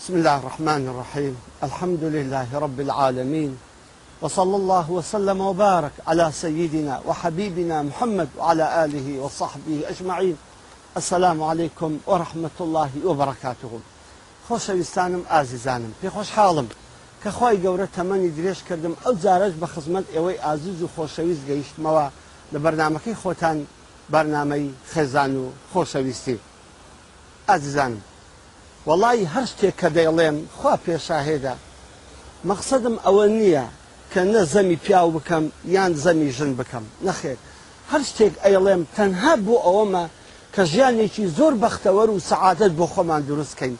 بسم الله الرحمن الرحيم الحمد لله رب العالمين وصلى الله وسلم وبارك على سيدنا وحبيبنا محمد وعلى آله وصحبه أجمعين السلام عليكم ورحمة الله وبركاته خوش ويستانم پێ في خوش حالم كخواي قورة تماني دريش كردم أو زارج بخزمت إوي ئازیز وخوش ويز قيشت موا بەرنمەکەی خوتان برنامي خزانو خوش ويستي ئازیزانم وڵی هەر شتێک کە دەیڵێم خوا پێشاهێدا مەقصدم ئەوە نییە کە نە زەمی پیاو بکەم یان زەمی ژن بکەم نەخێت هەر شتێک ئەیڵێم تەنها بۆ ئەوەمە کە ژیانێکی زۆر بەختەوەر و سەعادت بۆ خۆمان دروستکەین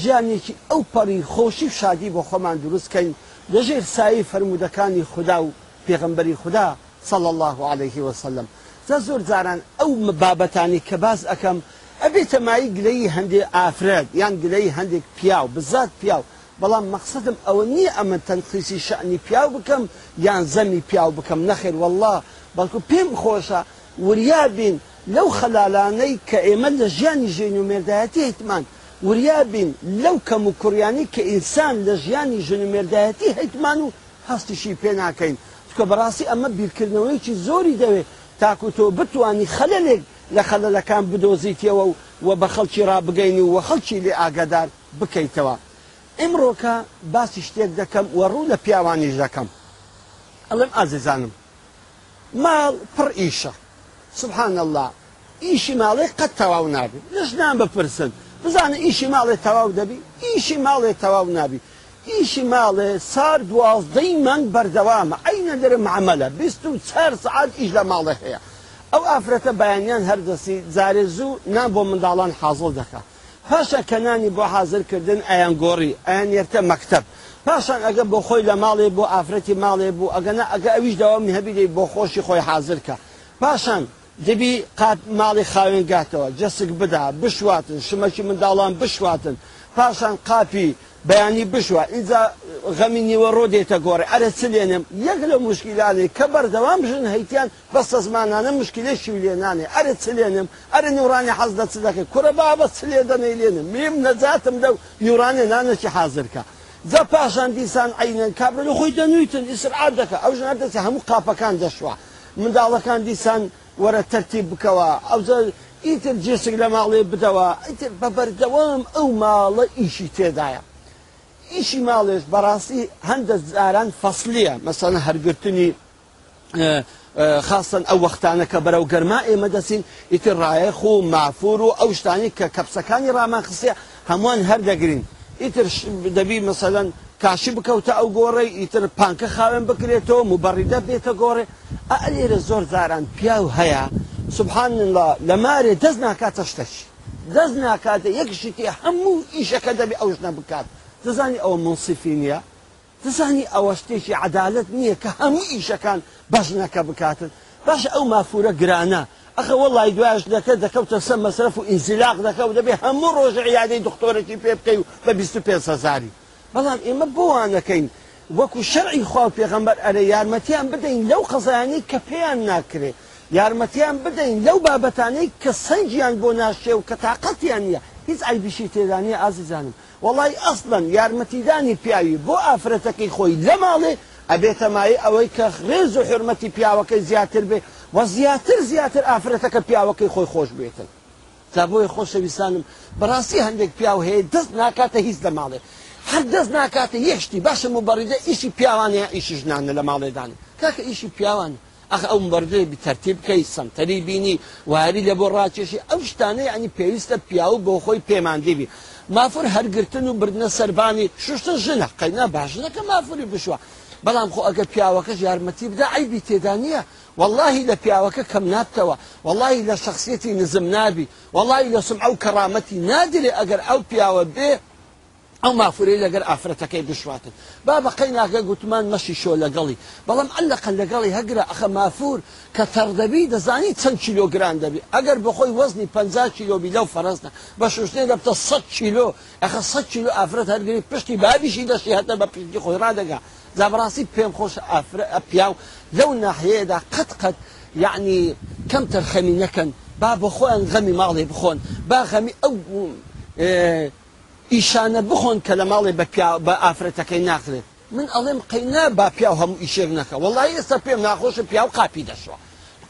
ژیانێکی ئەو پەڕی خۆشی شادی بۆ خۆمان دروستکەین لەژێر سایی فرەرمودەکانی خوددا و پێغمبەری خوددا صلى الله عليه وسلم زۆر جاران ئەو بابەتانی کە باز ئەەکەم ئەبێ تەمایی گلەی هەندێک ئافراد یان گلەی هەندێک پیاو بزات پیاو بەڵام مەقصدم ئەوە نییە ئەمە تەنخیسی شعنی پیاو بکەم یان زەمی پیاو بکەم نەخێر والله بەڵکو پێم خۆشە وریا بین لەو خەلالانەی کە ئێمە لە ژیانی ژین و مێردایەتی هیتمان وریا بین لەو کەم و کوڕیانی کە ئینسان لە ژیانی ژن و مێردایەتی هیتمان و هەستیشی پێ ناکەین چکە بەڕاستی ئەمە بیرکردنەوەیکی زۆری دەوێت تاکو تۆ بتانی خەلەلێک لە خەلەلەکان بدۆزیتەوە و بە خەڵکی ڕابگەین و وە خەڵکی لێ ئاگادار بکەیتەوە. ئمڕۆکە باسی شتێک دەکەم وە ڕوو لە پیاوانیش دەکەم. ئەڵم ئازیزانم. ماڵ پڕ ئیشە. سبحان الله ئیشی ماڵێ قەت تەواو نابی لەشنان بپرسن بزانە ئیشی ماڵێ تەواو دەبی ئیشی ماڵێ تەواو نابی ئیشی ماڵێ سار دوازدەی من بەردەوامە ئەینە دەرم عملە بیست و چهار سعات ئیش لە ماڵێ هەیە ئەو ئافرەتە بەیانیان هەردەسی جارێزوو نان بۆ منداڵان حاضڵ دەکات پاشە کەنانی بۆ حاضرکردن ئەیان گۆڕی ئەیان یەرتە مەکتب پاشان ئەگە بۆ خۆی لە ماڵێ بۆ ئافرەتی ماڵێ بوو ئەگەنا ئەگە ئەویش داوامی هەبیدەی بۆ خۆشی خۆی حاضرکە پاشان دەبی قات ماڵی خاوێنگاتەوە جەسک بدا بشواتن شمەکی منداڵان بشواتن پاشان قاپی بەیانی بشوە اینجا غەمینیوە ڕۆدێتە گۆڕێ ئەرە چ لێنم یەک لە مشکیلانی کە بەردەوام ژن هەیتیان بەستە زمانانە مشکلێکی لێنانێ ئەرە چ لێنم ئەرە نیورانی حەز دە چ دەکە کورە بابە چ لێ دەنەی لێنم میم نەجاتم دە نیورانی نانەکی حازرکە. جە پاشان دیسان عینەن کابرە لە خۆی دەنووتن ئیسرعات دەکە ئەو ژنە دەچ هەموو قاپەکان دەشوە منداڵەکان دیسان وەرە تەرتیب بکەوە ئەو ئیتر جێسک لە ماڵێ بدەوە ئیتر بەبەردەوام ئەو ماڵە ئیشی تێدایە ئیشی ماڵێش بەڕاستی هەندە زاران فەسلیە مەسەن هەرگرتنی خاصن ئەو وەختانە کە بەرەو گەرما ئێمە دەچین ئیتر ڕایەخ و مافور و ئەو شتانی کە کەپسەکانی ڕامان خسیە هەمووان هەردەگرین ئیتر دەبی مەسەلەن کاشی بکەوتە ئەو گۆڕی ئیتر پانکە خاوێن بکرێتەوە موبەڕیدە بێتە گۆڕێ ئەلێرە زۆر زاران پیاو هەیە سبحان الله لە مارێ دەست ناکاتە شتەش دەست ناکاتە یەکشتی هەموو ئیشەکە دەبێ ئەوش نە بکات دەزانی ئەوە منسیفی نیە دەزانی ئەوە شتێکی عدالت نییە کە هەموو ئیشەکان بەشنەکە بکاتن باش ئەو مافورە گرانە ئەخە وڵی دوایش دەکە دەکەوتە سە مەسرف و ئینزیلاق دەکەوت دەبێ هەموو ڕۆژ عیادەی دکتۆرەی پێ بکەی و بە 25 هزاری بەڵام ئێمە بۆوانەکەین وەکو شەرعی خوا پێغەمبەر ئەرە یارمەتیان بدەین لەو قەزایانی کە پێیان ناکرێ یارمەتیان بدەین لەو بابەتانەی کە سنجیان بۆ ناشێ و کە تااقەتیان نیە هیچ ئایبیشی تێدانە ئازیزانم وڵی ئەسڵەن یارمەتیدانی پیاوی بۆ ئافرەتەکەی خۆی لە ماڵێ ئەبێتەمایی ئەوەی کە خێز و حرمەتی پیاوەکەی زیاتر بێ و زیاتر زیاتر ئافرەتەکە پیاوەکەی خۆی خۆش بێتن تا بۆی خۆشەویستانم بەڕاستی هەندێک پیاو هەیە دەست ناکاتە هیچ لە ماڵێ هەر دەست ناکاتە یەشتی باشم و بەڕیدە ئیشی پیاوانە ئیشی ژنانە لە ماڵێدانی کاکە ئیشی پیاوانە ئەخ ئەو بەردێ بتەرتیب بکەی سنتەری بینی واری لە بۆ ڕاکێشی ئەو شتانەی ئەنی پێویستە پیاو بۆ خۆی پەیماندیبی مافر هەرگرتن و بردنە سەربانی شوشتە ژنە قەینا باشنەکە مافری بشوە بەڵام خۆ ئەگەر پیاوەکەش یارمەتی بدا ئایبی تێدا نییە واللهی لە پیاوەکە کەم نابتەوە واللهی لە شخصیەتی نزم نابی واللهی لە سم ئەو کەڕامەتی نادرێ ئەگەر ئەو پیاوە بێ ئەو مافوری لەگەر ئافرەتەکەی بشواتن با بەقەی ناکە گوتمان مەشی شۆ لەگەڵی بەڵام ئەلقە لەگەڵی هەگرە ئەخە مافور کە تەردەبی دەزانی چەند کیلۆگران دەبی ئەگەر بخۆی وەزنی پ کیلو بیلە و فەرزنە بە شوشتێ دەبتە 100 کیلۆ ئەخە 100 کیلو ئافرەت هەرگری پشتی بابیشی دەشی هەتە بە پیشی خۆی ڕدەگا زابڕاستی پێم خۆش پیاو لەو ناحەیەدا قەت قەت یعنی کەم تەرخەمی نەکەن با بۆ خۆیان غەمی ماڵی بخۆن با غەمی ئەو ئیشانە بخۆن کە لە ماڵی بە ئافرەتەکەی ناخرێت من ئەڵێم قینا با پیا هەموو ئیشێر نەکە وڵی ئێستا پێم ناخۆشە پیا و قاپی دەشوە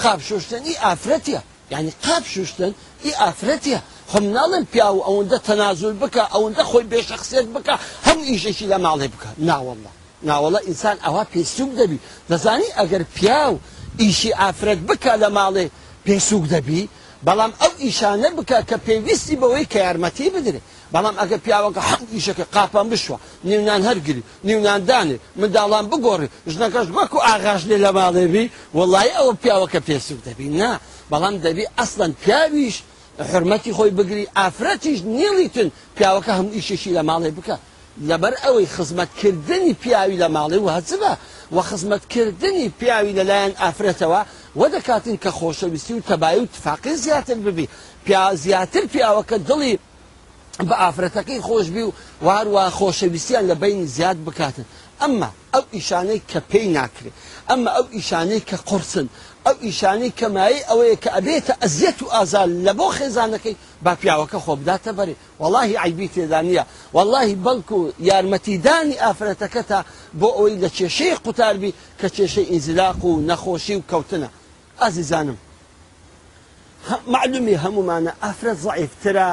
قاپ شوشتن ئی ئافرەتە یعنی قاپ شوشتن ئی ئافرەتە خم ناڵێن پیا و ئەوەندە تەنازول بکە ئەوەندە خۆی بێشەخصێت بکە هەم ئیشێکی لە ماڵێ بکە ناوەڵە ناوەڵە ئینسان ئەوە پێسوک دەبی دەزانی ئەگەر پیا و ئیشی ئافرەت بکە لە ماڵێ پێسوک دەبی بەڵام ئەو ئیشانە بکە کە پێویستی بەوەی کە یارمەتی بدرێت بەڵام ئەگە پیاوەکە حەقیشەکە قاپان بشوە نیونان هەرگری نیوناندانێ منداڵان بگۆڕی ژنەکەش وەکو ئاغاش لێ لە ماڵێبی وڵی ئەوە پیاوەکە پێسوود دەبی نا بەڵام دەبی ئەسڵەن پیاویش حرمەتی خۆی بگری ئافرەتیش نیڵیتن پیاوەکە هەم ئیشیشی لە ماڵێ بکە لەبەر ئەوەی خزمەتکردنی پیاوی لە ماڵێ و هەچبە و خزمەتکردنی پیاوی لەلایەن ئافرەتەوە وە دەکاتین کە خۆشەویستی و تەبای و تفاقی زیاتر ببی پیا زیاتر پیاوەکە دڵی بە ئافرەتەکەی خۆش بی و وارووا خۆشەویستیان لە بین زیاد بکاتن ئەمما ئەو ئیشانەی کە پێی ناکرێت ئەمما ئەو ئیشانەی کە قرسن ئەو ئیشانەی کەمایی ئەوەیە کە ئەبێتە ئەزیەت و ئازان لە بۆ خێزانەکەی با پیاوەکە خۆ بداتە بەرێ وەڵی عیبی تێدانە وەڵی بەڵکو و یارمەتیدانی ئافرەتەکە تا بۆ ئەوەی لە کێشەی قوتاربی کە کێشەی ئینزلاق و نەخۆشی و کەوتنە ئازیزانم معلومی هەمومانە ئافرەت زعیفترە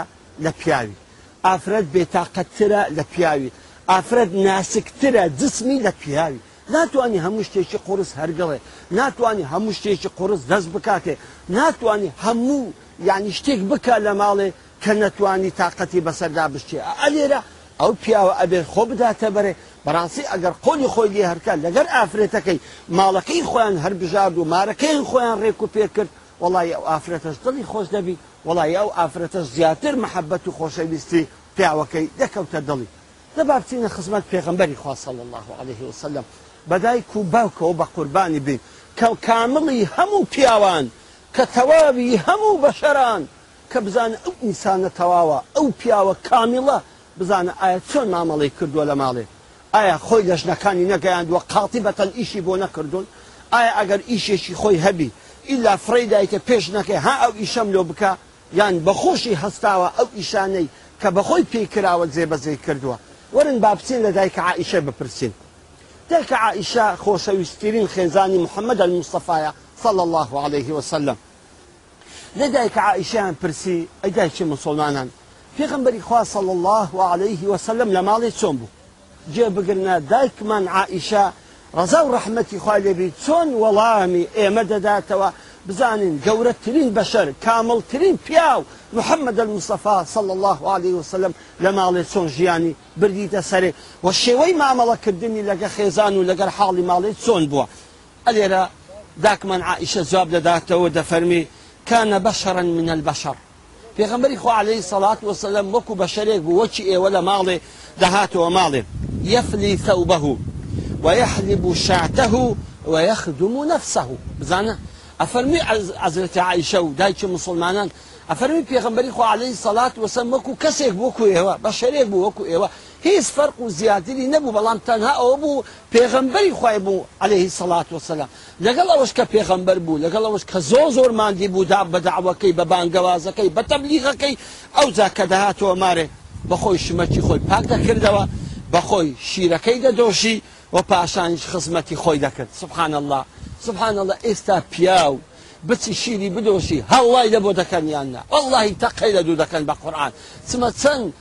لە پیاوی ئافرەت بێتاقەتترە لە پیاوی ئافرەت ناسکترە جسمی لە پیاوی ناتوانانی هەموو شتێکی قرس هەرگەڵێ ناتوانانی هەموو شتێکی قرس دەست بکاتێ ناتوانانی هەموو یعنی شتێک بکە لە ماڵێ کە نەتوانی تااقەتی بەسەردا بشتێ ئەلێرە ئەو پیاوە ئەبێت خۆ بداتە بەرێ بەڕاستی ئەگەر قۆلی خۆی لێ هەرکە لەگەر ئافرێتەکەی ماڵەکەی خۆیان هەربژارد و مارەکەی خۆیان ڕێک و پێ کرد وڵی ئەو ئافرەتەش دڵی خۆش دەبی وڵی ئەو ئافرەتە زیاتر محەبەت و خۆشەویستی پیاوەکەی دەکەوتە دڵی دەبا بچینە خزمەت پێغمبەری خواصل الله عليه وسلم بەدایک و باوکەوە بە قوربانی بین کە کامڵی هەموو پیاوان کە تەواوی هەموو بەشەران کە بزانە ئەو ئینسانە تەواوە ئەو پیاوە کامیڵە بزانە ئایا چۆن مامەڵی کردووە لە ماڵێ ئایا خۆی لەژنەکانی نەگەیاندوە قاتی بەتەن ئیشی بۆ نەکردوون ئایا ئەگەر ئیشێکی خۆی هەبی ئیلا فڕی دایکە پێش نەکەی ها ئەو ئیشەم لۆ بکە یان بەخۆشی هەستاوە ئەو ئیشانەی کە بەخۆی پێکراوە جێبەجێ کردووە ورن با بچین لە دایکە عیشە بپرسین دایکە عیشە خۆشەویستترین خێزانی محەممەد المستەفاایە صل الله عليه وسلم لە دایکە عیشیان پرسی ئەی دایکی مسلمانان پێغمبەری خوا صل الله عليه وسلم لە ماڵی چۆن بوو جێ بگرنە دایکمان عیشە رزا و ڕەحمەتی خالێبی چۆن وەڵامی ئێمە دەداتەوە بزانین گەورەترین بشر کاملترین پیاو محمد المصطفى صل الله عليه وسلم لما ماڵێ چۆن ژیانی بردیتە سەرێ و شێوەی مامەڵەکردنی لەگە خێزان و لەگەر حاڵی ماڵێ چۆن بووە ئەلێرە من عائشە جواب دەداتەوە دەفەرمی كان بشرا من البشر غمري خو عليه الصلاة والسلام وەکو بشريك بوشي ولا مالي دهاته ومالي يفلي ثوبه ويحلب شعته ويخدم نفسه بزانه ئەفەرمی ئەزرەتی عیشە و دایکی مسلمانان ئەفەرمی پێغمبەری خو عليهەی سەلات وەسەمەک و کەسێک وەکو ئێوە بە شەرێک بوو وەکو ئێوە هیچ فەرق و زیاتری نەبوو بەڵام تەنها ئەوە بوو پێغمبەری خی بوو عليهەیهی سەلات وسلام لەگەڵ ئەوش کە پێغمبەر بوو لەگەڵ ئەوش کە زۆ زۆر مادی بوو دا بەداعوەکەی بە بانگەوازەکەی بە تەبلیغەکەی ئەو جا کە دەهاتەوە مارێ بەخۆی شمەکی خۆی پاک دەکردەوە بەخۆی شیرەکەی دەدۆشی و پاشانش خزمەتی خۆی دەکرد سبحان الله سبحان الله ئێستا پیاو بچی شیری بدۆشی هەڵی لە بۆ دەکەنیاننا واللهی تەقی لە دوو دەکەن بە قورآن چمە چەند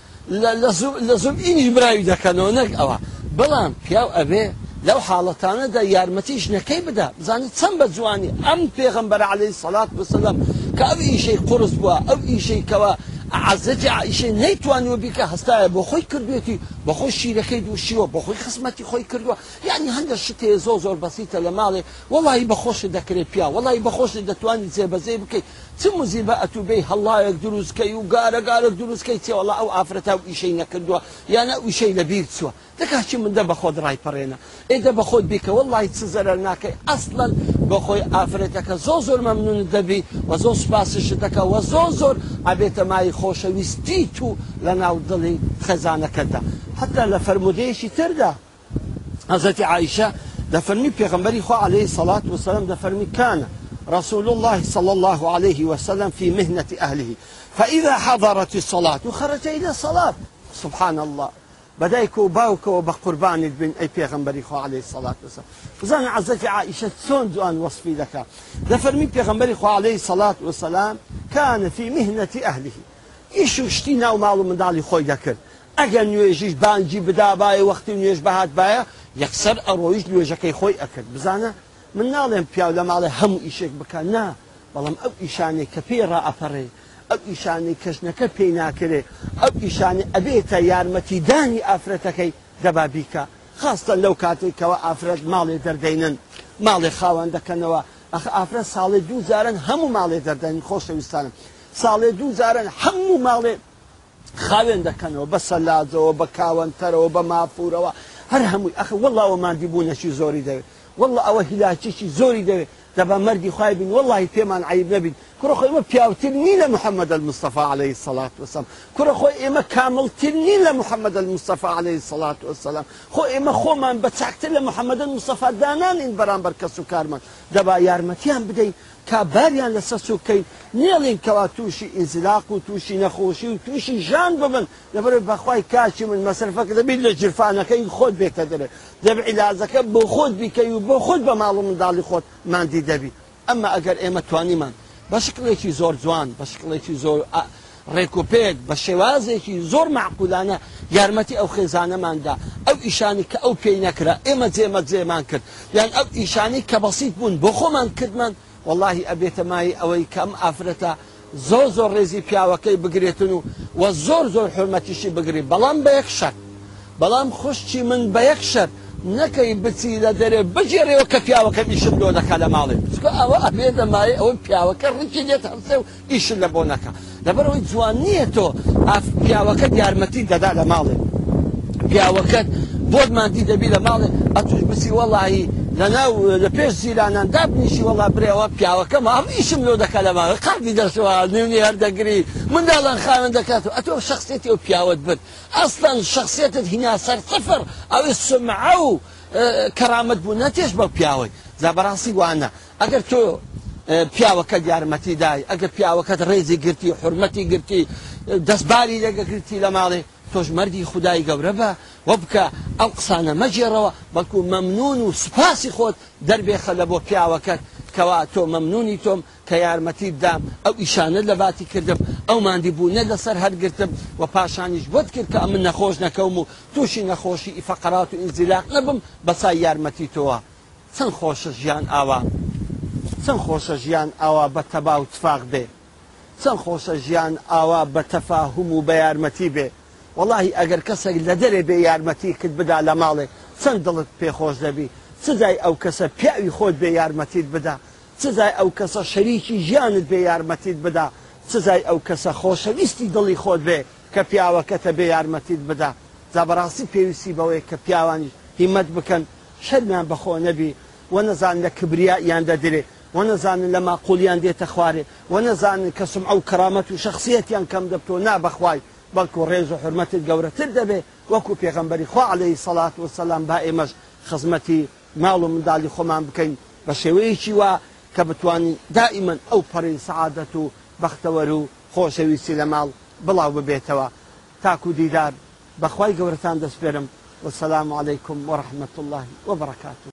لە زوم ئینیش براوی دەکەنەوە نەک ئەوە بەڵام پیاو ئەبێ لەو حاڵەتانەدا یارمەتی ژنەکەی بدا زانیت چەند بە جوانی ئەم پێغمبەر عليهەی سەلات بسەلم کە ئەو ئیشەی قرس بووە ئەو ئیشەی کەەوە عزەجی عیشەی نەیتوانوە بیکە هەستایە بۆ خۆی کردوێتی بەخۆی شیرەکەی دووشیوە بەخۆی خسمەتی خۆی کردووە یعنی هەندە شتێ زۆ زۆر بەسیتە لە ماڵێ وڵی بەخۆشی دەکرێت پیا وڵی بەخۆشی دەتوانانی جێبەزەی بکەیت چ مزیبە ئەتوبەی هەڵایەک دروستکەی و گارەگارە دروستکەی چێوەڵا ئەو ئافرەتا و ئیشەی نەکردووە یانە ئوشەی لەبیر چووە دەکچی مندە بە خۆت ڕایپەڕێنە ئێدە بە خۆت بیکەوە لای چ زەرەر ناکەی ئەسڵەن بەخۆی ئافرەتەکە زۆ زۆر مەمنون دەبی و زۆر سپاسش دەکە و زۆ زۆر ئابێتە مای خۆشەویستی تو لە ناو دڵی خەزانەکەدا حتى لفرموديشي تردا حەزەتی عائشة دفرمي پێغمبەری خو عليه الصلاة والسلام دفرمي كان رسول الله صلى الله عليه وسلم في مهنة أهله فإذا حضرت الصلاة خرج إلى الصلاة سبحان الله بدايك وباوك وبقربان ابن أي بيغمبري خو عليه الصلاة والسلام وزان عزتي عائشة سون دوان وصفي لك دفرمي من بيغمبري خو عليه الصلاة والسلام كان في مهنة أهله إيش وشتينا ومالو من دالي خوي ذكر ئەگەر نوێژیش بانجی بدابایە وەختی نوێژ بەهات باە یەکسەر ئەڕۆیش نوێژەکەی خۆی ئەکرد بزانە من ناڵێم پیاو لە ماڵێ هەموو ئیشێک بکە نا بەڵام ئەو ئیشانێک کە پێی ڕائەپەڕێ ئەو ئیشانی کەژنەکە پێی ناکرێ ئەو ئیشانی ئەبێتە یارمەتیدانی ئافرەتەکەی دەبابیکە خاستە لەو کاتێکەوە ئافرەت ماڵێ دەردەینن ماڵێ خاوەند دەکەنەوە ئەخ ئافرەت ساڵێ دوو زارن هەموو ماڵێ دەردەین خۆشەویستانم ساڵێ دوو زارن هەموو ماڵێ خاوێن دەکەنەوە بە سەلازەوە بە کاوەنتەرەوە بە مافورەوە هەر هەمووی ئەخ وڵاوە مادی بوونەشی زۆری دەوێت وله ئەوە هیلاچیی زۆری دەوێت دەبە مەردی خخوای بین وله پێمان عیب نەبین کوڕخۆی ئمە پیاوتر نی لە محەممەد المستەفا عليه سلاات وسم کوڕخۆی ئێمە کاملتر نی لە محەممەد المستەفا عليه سلاات وسلام خۆ ئێمە خۆمان بە چاکتر لە محەممەد المستەفا دانانین بەرامبەر کەس و کارمان دەبا یارمەتیان بدەین کاباریان لەسەر سوکەین نێڵین کەوا تووشی ئینزلاق و تووشی نەخۆشی و تووشی ژان ببن لەبەر بەخوای کاچی من مەسرفەکە دەبیت لە جرفانەکەی خۆت بێتە دەرێ دەب عیلازەکە بۆ خۆت بیکەی و بۆ خۆت بە ماڵ منداڵی خۆت مادی دەبی ئەمە ئەگەر ئێمە توانیمان بە شکڵێکی زۆر جوان بە شکڵێکی زۆر ڕێکوپێک بە شێوازێکی زۆر معقولانە یارمەتی ئەو خێزانەماندا ئەو ئیشانی کە ئەو پێی نەکرا ئێمە جێمە جێمان کرد یان ئەو ئیشانی کە بەسییت بوون بۆ خۆمان کردمان واللهی ئەبێتەمای ئەوەی کەم ئافرەتە زۆر زۆر ڕێزی پیاوەکەی بگرێتن و وە زۆر زۆر حرمەتیشی بگری بەڵام بە یەک شەر بەڵام خوشتی من بە یەک شەر نەکەی بچی لە دەرێ بجێڕێەوە کە پیاوەکە ئیشم لۆ دەکا لە ماڵێ بچکە ئەوە ئەبێ دەمای ئەوە پیاوەکە ڕکی دێت هەمسێ و ئیشن لە بۆ نەکە لەبەرەوەی جوان نییە تۆ ئاف پیاوەکە یارمەتی دەدا لە ماڵێ پیاوەکەت بۆتماندی دەبی لە ماڵێ ئەتوش بچی وەڵایی لەناو لە پێش زیرانان دابنیشی وەڵا برێەوە پیاوەکە ماویشم لۆ دەکات لە ماوە قاتی دەسەوە نوێنی هەردەگری منداڵان خاوێن دەکات و ئەتۆ شخصێتی و پیاوت بن ئەسڵەن شخصێتت هینا سەر سفر ئەوی سمع و کەرامەت بوو نەتێش بە پیاوەی زابڕاستی وانە ئەگەر تۆ پیاوەکەت یارمەتی دای ئەگە پیاوەکەت ڕێزی گرتی حرمەتی گرتی دەستباری لەگە گرتی لە ماڵێ تۆش مردی خدای گەورە بە وە بکە ئەو قسانە مەجێڕەوە بەکو مەمنون و سوپاسی خۆت دەربێخە لە بۆ پیاوەکەت کەوا تۆ مەمنونی تۆم کە یارمەتی دام ئەو ئیشانە لە باتی کردم ئەو مادی بوو نە لەسەر هەرگرتم و پاشانیش بۆت کرد کە ئە من نەخۆش نەکەم و تووشی نەخۆشی ئیفقرات و ئینزیلاق نەبم بەسای یارمەتی تۆوە چەند خۆشە ژیان ئاوا چەند خۆشە ژیان ئاوا بە تەبا و تفاق بێ چەند خۆشە ژیان ئاوا بە تەفاهم و بە یارمەتی بێ وڵی ئەگەر کەسێک لە دەرێ بێ یارمەتی کرد بدا لە ماڵێ چەند دڵت پێخۆش دەبی سزای ئەو کەسە پیاوی خۆت بێ یارمەتیت بدا سزای ئەو کەسە شەریکی ژیانت بێ یارمەتیت بدا سزای ئەو کەسە خۆشەویستی دڵی خۆت بێ کە پیاوەکەتە بێ یارمەتیت بدا زابڕاستی پێویستی بەوەی کە پیاوانی هیمەت بکەن شەرمیان بەخۆ نەبی وە نەزان لە کبریایان دەدرێ وە نەزانن لە ماقولیان دێتە خوارێ وە نەزانن کەسم ئەو کرامەت و شخصیەتیان کەم دەبتۆ نابەخوای بەڵکو ڕێز و حرمەتت گەورەتر دەبێ وەکو پێغمبەری خوا عليهەی سەلات و سەسلام با ئێمەش خزمەتی ماڵ و منداڵی خۆمان بکەین بە شێوەیەکی وە کە بتوانین دائیمەن ئەو پەڕی سعادەت و بەختەوەر و خۆشەویستی لە ماڵ بڵاو ببێتەوە تاکو دیدار بەخوای گەورەتان دەسپێرم وسلام عليكم ورحمة الله وبركاته